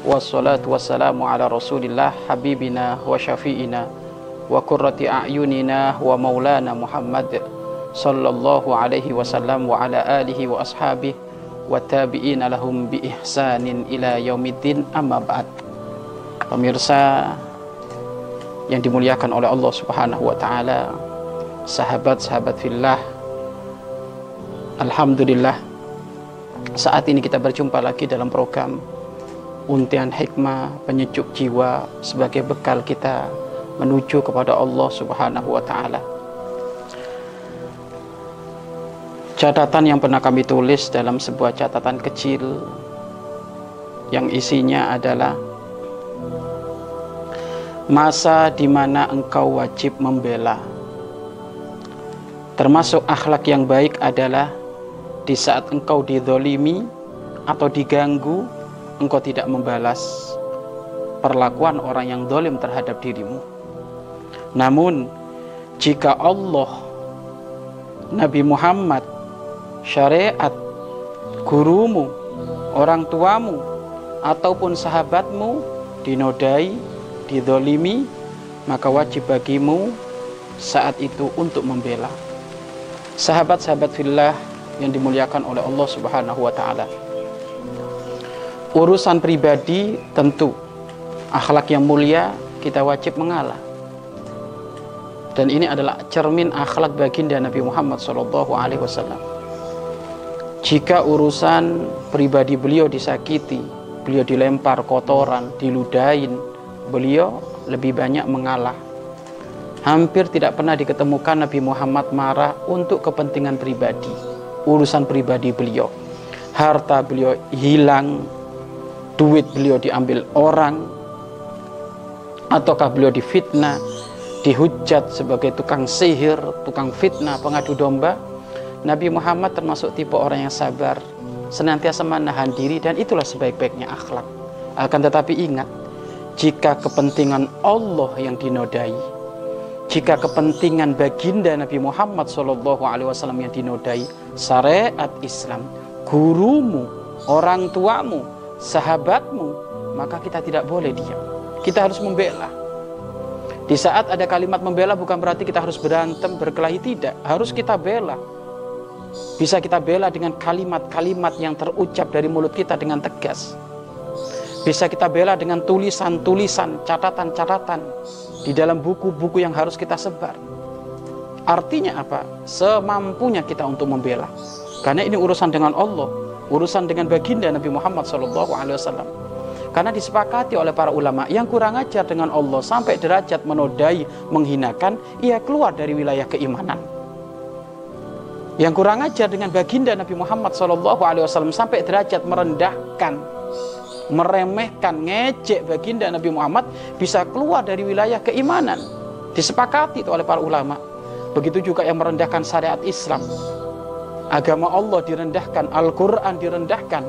wassalatu wassalamu ala rasulillah habibina wa syafi'ina wa qurrati a'yunina wa maulana Muhammad sallallahu alaihi wasallam wa ala alihi wa ashabihi wa tabi'ina lahum bi ihsanin ila yaumiddin amma ba'd. Pemirsa yang dimuliakan oleh Allah Subhanahu wa taala, sahabat-sahabat fillah. Alhamdulillah saat ini kita berjumpa lagi dalam program Untian Hikmah Penyejuk Jiwa sebagai bekal kita menuju kepada Allah Subhanahu wa taala. catatan yang pernah kami tulis dalam sebuah catatan kecil yang isinya adalah masa di mana engkau wajib membela. Termasuk akhlak yang baik adalah di saat engkau didolimi atau diganggu, engkau tidak membalas perlakuan orang yang dolim terhadap dirimu. Namun, jika Allah, Nabi Muhammad, syariat, gurumu, orang tuamu, ataupun sahabatmu dinodai, didolimi, maka wajib bagimu saat itu untuk membela. Sahabat-sahabat fillah yang dimuliakan oleh Allah Subhanahu wa taala. Urusan pribadi tentu akhlak yang mulia kita wajib mengalah. Dan ini adalah cermin akhlak baginda Nabi Muhammad SAW jika urusan pribadi beliau disakiti, beliau dilempar kotoran, diludain, beliau lebih banyak mengalah. Hampir tidak pernah diketemukan Nabi Muhammad marah untuk kepentingan pribadi, urusan pribadi beliau. Harta beliau hilang, duit beliau diambil orang, ataukah beliau difitnah, dihujat sebagai tukang sihir, tukang fitnah, pengadu domba, Nabi Muhammad termasuk tipe orang yang sabar, senantiasa menahan diri dan itulah sebaik-baiknya akhlak. Akan tetapi ingat, jika kepentingan Allah yang dinodai, jika kepentingan baginda Nabi Muhammad SAW yang dinodai, syariat Islam, gurumu, orang tuamu, sahabatmu, maka kita tidak boleh diam. Kita harus membela. Di saat ada kalimat membela bukan berarti kita harus berantem, berkelahi tidak. Harus kita bela bisa kita bela dengan kalimat-kalimat yang terucap dari mulut kita dengan tegas. Bisa kita bela dengan tulisan-tulisan, catatan-catatan di dalam buku-buku yang harus kita sebar. Artinya apa? Semampunya kita untuk membela. Karena ini urusan dengan Allah, urusan dengan baginda Nabi Muhammad SAW. Karena disepakati oleh para ulama yang kurang ajar dengan Allah sampai derajat menodai, menghinakan, ia keluar dari wilayah keimanan yang kurang ajar dengan baginda Nabi Muhammad SAW sampai derajat merendahkan, meremehkan, ngejek baginda Nabi Muhammad bisa keluar dari wilayah keimanan. Disepakati oleh para ulama. Begitu juga yang merendahkan syariat Islam. Agama Allah direndahkan, Al-Quran direndahkan.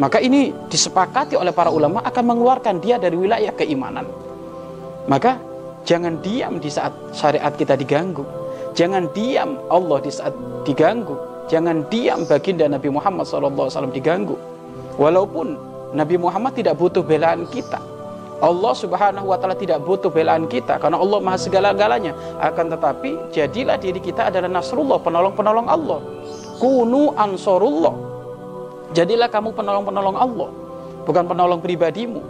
Maka ini disepakati oleh para ulama akan mengeluarkan dia dari wilayah keimanan. Maka jangan diam di saat syariat kita diganggu Jangan diam Allah di saat diganggu. Jangan diam baginda Nabi Muhammad SAW diganggu. Walaupun Nabi Muhammad tidak butuh belaan kita. Allah Subhanahu wa taala tidak butuh belaan kita karena Allah Maha segala-galanya. Akan tetapi jadilah diri kita adalah nasrullah, penolong-penolong Allah. Kunu ansorullah. Jadilah kamu penolong-penolong Allah, bukan penolong pribadimu.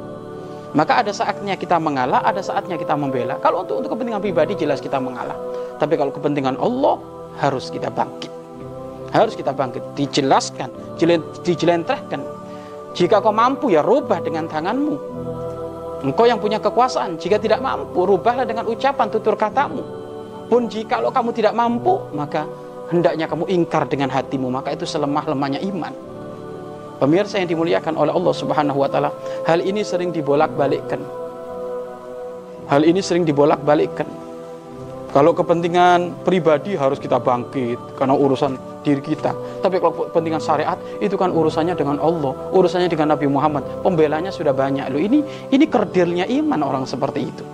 Maka ada saatnya kita mengalah, ada saatnya kita membela. Kalau untuk untuk kepentingan pribadi jelas kita mengalah. Tapi kalau kepentingan Allah harus kita bangkit. Harus kita bangkit, dijelaskan, dijelentrehkan. Jika kau mampu ya rubah dengan tanganmu. Engkau yang punya kekuasaan, jika tidak mampu rubahlah dengan ucapan tutur katamu. Pun jika kamu tidak mampu, maka hendaknya kamu ingkar dengan hatimu, maka itu selemah-lemahnya iman. Pemirsa yang dimuliakan oleh Allah Subhanahu wa taala, hal ini sering dibolak-balikkan Hal ini sering dibolak-balikkan. Kalau kepentingan pribadi harus kita bangkit karena urusan diri kita. Tapi kalau kepentingan syariat itu kan urusannya dengan Allah, urusannya dengan Nabi Muhammad. Pembelanya sudah banyak. Loh ini ini kerdilnya iman orang seperti itu.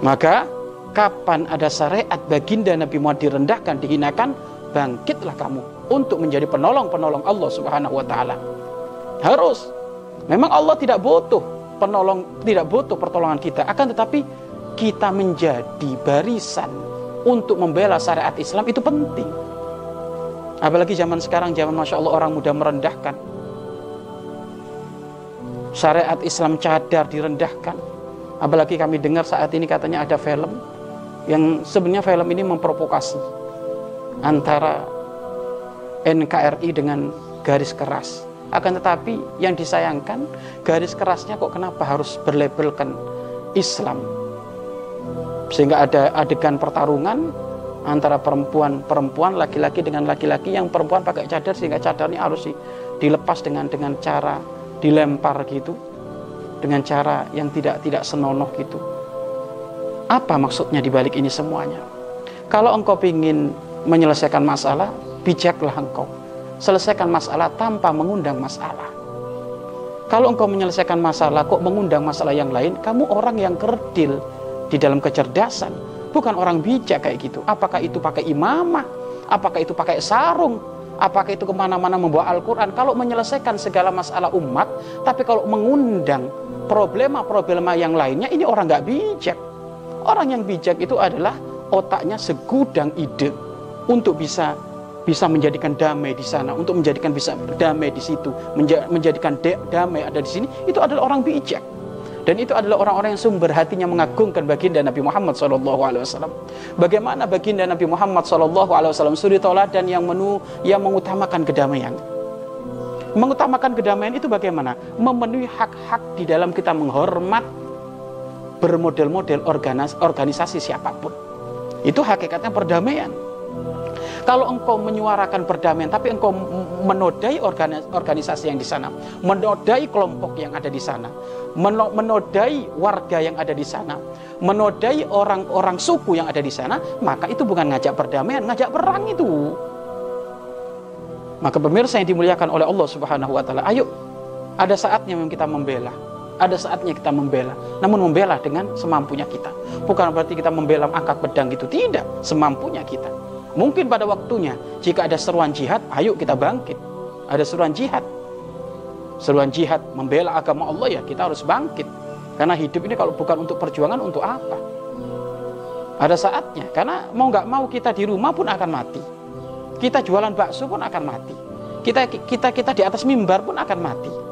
Maka kapan ada syariat baginda Nabi Muhammad direndahkan, dihinakan, bangkitlah kamu untuk menjadi penolong-penolong Allah Subhanahu wa taala. Harus. Memang Allah tidak butuh penolong, tidak butuh pertolongan kita, akan tetapi kita menjadi barisan untuk membela syariat Islam itu penting. Apalagi zaman sekarang, zaman Masya Allah orang muda merendahkan. Syariat Islam cadar direndahkan. Apalagi kami dengar saat ini katanya ada film yang sebenarnya film ini memprovokasi antara NKRI dengan garis keras. Akan tetapi yang disayangkan garis kerasnya kok kenapa harus berlabelkan Islam. Sehingga ada adegan pertarungan antara perempuan-perempuan laki-laki dengan laki-laki yang perempuan pakai cadar sehingga cadarnya harus dilepas dengan dengan cara dilempar gitu dengan cara yang tidak tidak senonoh gitu apa maksudnya dibalik ini semuanya? Kalau engkau ingin menyelesaikan masalah, bijaklah engkau. Selesaikan masalah tanpa mengundang masalah. Kalau engkau menyelesaikan masalah kok mengundang masalah yang lain, kamu orang yang kerdil di dalam kecerdasan, bukan orang bijak kayak gitu. Apakah itu pakai imamah? Apakah itu pakai sarung? Apakah itu ke mana-mana membawa Al-Quran? Kalau menyelesaikan segala masalah umat, tapi kalau mengundang problema-problema yang lainnya, ini orang nggak bijak. Orang yang bijak itu adalah otaknya segudang ide untuk bisa bisa menjadikan damai di sana, untuk menjadikan bisa damai di situ, menjadikan damai ada di sini, itu adalah orang bijak. Dan itu adalah orang-orang yang sumber hatinya mengagungkan baginda Nabi Muhammad SAW. Bagaimana baginda Nabi Muhammad SAW suri dan yang menu yang mengutamakan kedamaian. Mengutamakan kedamaian itu bagaimana? Memenuhi hak-hak di dalam kita menghormat bermodel-model organisasi siapa pun. Itu hakikatnya perdamaian. Kalau engkau menyuarakan perdamaian, tapi engkau menodai organisasi yang di sana, menodai kelompok yang ada di sana, menodai warga yang ada di sana, menodai orang-orang suku yang ada di sana, maka itu bukan ngajak perdamaian, ngajak perang itu. Maka pemirsa yang dimuliakan oleh Allah Subhanahu wa taala, ayo ada saatnya memang kita membela ada saatnya kita membela, namun membela dengan semampunya kita. Bukan berarti kita membela angkat pedang gitu, tidak, semampunya kita. Mungkin pada waktunya, jika ada seruan jihad, ayo kita bangkit. Ada seruan jihad. Seruan jihad membela agama Allah ya, kita harus bangkit. Karena hidup ini kalau bukan untuk perjuangan, untuk apa? Ada saatnya, karena mau nggak mau kita di rumah pun akan mati. Kita jualan bakso pun akan mati. Kita kita kita di atas mimbar pun akan mati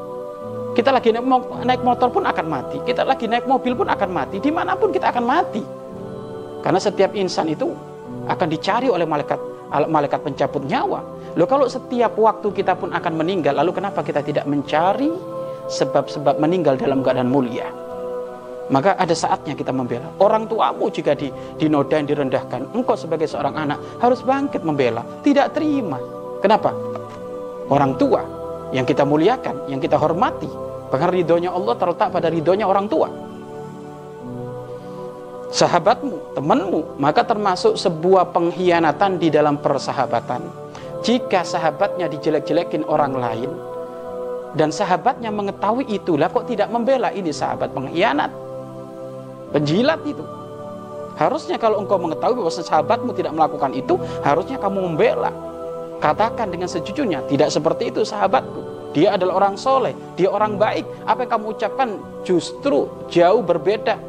kita lagi naik motor pun akan mati. Kita lagi naik mobil pun akan mati. Di mana pun kita akan mati. Karena setiap insan itu akan dicari oleh malaikat malaikat pencabut nyawa. Loh kalau setiap waktu kita pun akan meninggal, lalu kenapa kita tidak mencari sebab-sebab meninggal dalam keadaan mulia? Maka ada saatnya kita membela. Orang tuamu jika di, dinodai, direndahkan, engkau sebagai seorang anak harus bangkit membela. Tidak terima. Kenapa? Orang tua yang kita muliakan, yang kita hormati, Bahkan ridhonya Allah terletak pada ridhonya orang tua. Sahabatmu, temanmu, maka termasuk sebuah pengkhianatan di dalam persahabatan. Jika sahabatnya dijelek-jelekin orang lain, dan sahabatnya mengetahui itulah kok tidak membela ini sahabat pengkhianat. Penjilat itu. Harusnya kalau engkau mengetahui bahwa sahabatmu tidak melakukan itu, harusnya kamu membela. Katakan dengan sejujurnya, tidak seperti itu sahabatku dia adalah orang soleh, dia orang baik. Apa yang kamu ucapkan justru jauh berbeda,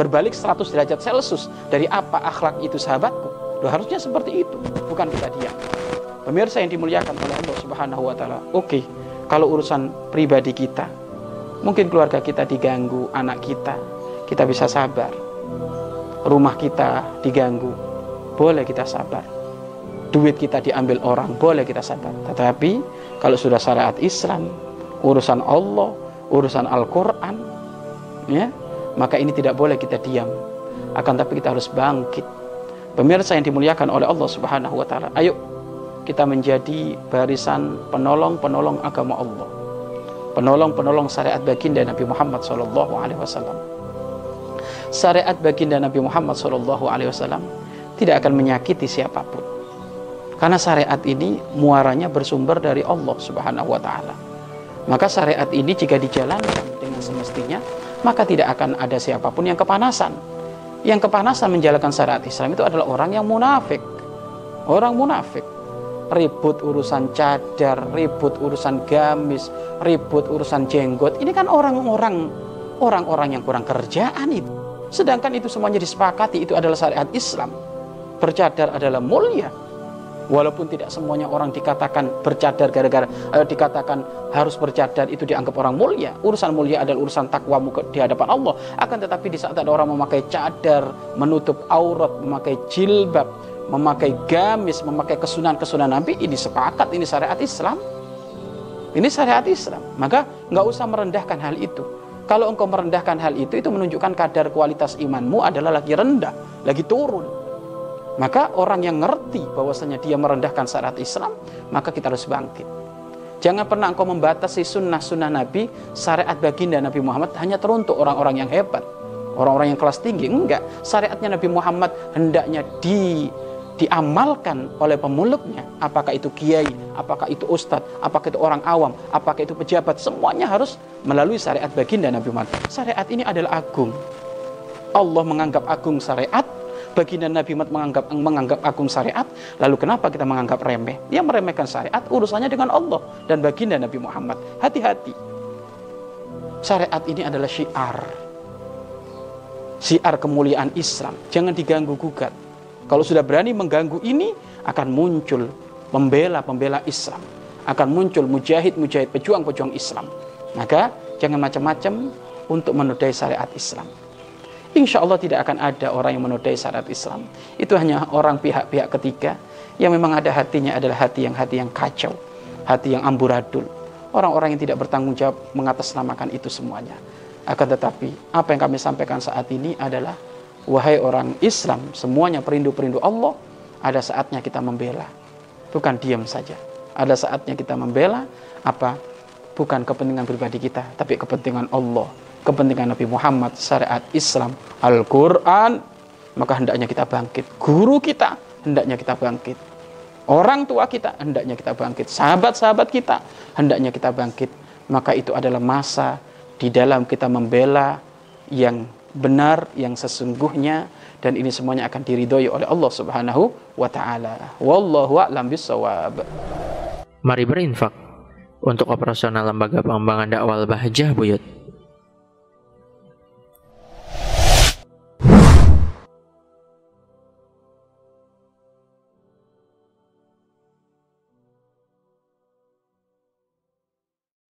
berbalik 100 derajat Celcius dari apa akhlak itu sahabatku. Loh, harusnya seperti itu, bukan kita diam. Pemirsa yang dimuliakan oleh Allah Subhanahu wa taala. Oke, kalau urusan pribadi kita, mungkin keluarga kita diganggu, anak kita, kita bisa sabar. Rumah kita diganggu, boleh kita sabar. Duit kita diambil orang, boleh kita sabar. Tetapi kalau sudah syariat Islam, urusan Allah, urusan Al-Quran, ya, maka ini tidak boleh kita diam. Akan tapi kita harus bangkit. Pemirsa yang dimuliakan oleh Allah Subhanahu wa taala. Ayo kita menjadi barisan penolong-penolong agama Allah. Penolong-penolong syariat baginda Nabi Muhammad sallallahu alaihi wasallam. Syariat baginda Nabi Muhammad SAW tidak akan menyakiti siapa pun. Karena syariat ini muaranya bersumber dari Allah Subhanahu wa taala. Maka syariat ini jika dijalankan dengan semestinya, maka tidak akan ada siapa pun yang kepanasan. Yang kepanasan menjalankan syariat Islam itu adalah orang yang munafik. Orang munafik ribut urusan cadar, ribut urusan gamis, ribut urusan jenggot. Ini kan orang-orang orang-orang yang kurang kerjaan itu. Sedangkan itu semuanya disepakati itu adalah syariat Islam. Bercadar adalah mulia. Walaupun tidak semuanya orang dikatakan bercadar gara-gara eh, dikatakan harus bercadar itu dianggap orang mulia. Urusan mulia adalah urusan takwa di hadapan Allah. Akan tetapi di saat ada orang memakai cadar, menutup aurat, memakai jilbab, memakai gamis, memakai kesunahan-kesunahan Nabi, ini sepakat ini syariat Islam. Ini syariat Islam. Maka nggak usah merendahkan hal itu. Kalau engkau merendahkan hal itu, itu menunjukkan kadar kualitas imanmu adalah lagi rendah, lagi turun. Maka orang yang ngerti bahwasanya dia merendahkan syariat Islam, maka kita harus bangkit. Jangan pernah engkau membatasi sunnah-sunnah Nabi, syariat baginda Nabi Muhammad hanya teruntuk orang-orang yang hebat. Orang-orang yang kelas tinggi, enggak. Syariatnya Nabi Muhammad hendaknya di diamalkan oleh pemuluknya, apakah itu kiai, apakah itu ustadz, apakah itu orang awam, apakah itu pejabat, semuanya harus melalui syariat baginda Nabi Muhammad. Syariat ini adalah agung. Allah menganggap agung syariat, baginda Nabi Muhammad menganggap menganggap agung syariat, lalu kenapa kita menganggap remeh? Dia meremehkan syariat, urusannya dengan Allah dan baginda Nabi Muhammad. Hati-hati. Syariat ini adalah syiar. Syiar kemuliaan Islam. Jangan diganggu gugat kalau sudah berani mengganggu ini, akan muncul pembela-pembela Islam. Akan muncul mujahid-mujahid, pejuang-pejuang Islam. Maka jangan macam-macam untuk menodai syariat Islam. Insya Allah tidak akan ada orang yang menodai syariat Islam. Itu hanya orang pihak-pihak ketiga yang memang ada hatinya adalah hati yang hati yang kacau, hati yang amburadul. Orang-orang yang tidak bertanggung jawab mengatasnamakan itu semuanya. Akan tetapi, apa yang kami sampaikan saat ini adalah Wahai orang Islam, semuanya perindu-perindu Allah, ada saatnya kita membela. Bukan diam saja. Ada saatnya kita membela apa? Bukan kepentingan pribadi kita, tapi kepentingan Allah, kepentingan Nabi Muhammad, syariat Islam, Al-Qur'an. Maka hendaknya kita bangkit. Guru kita hendaknya kita bangkit. Orang tua kita hendaknya kita bangkit. Sahabat-sahabat kita hendaknya kita bangkit. Maka itu adalah masa di dalam kita membela yang benar yang sesungguhnya dan ini semuanya akan diridhoi oleh Allah Subhanahu wa taala. Wallahu a'lam bissawab. Mari berinfak untuk operasional lembaga pengembangan dakwah Bahjah Buyut.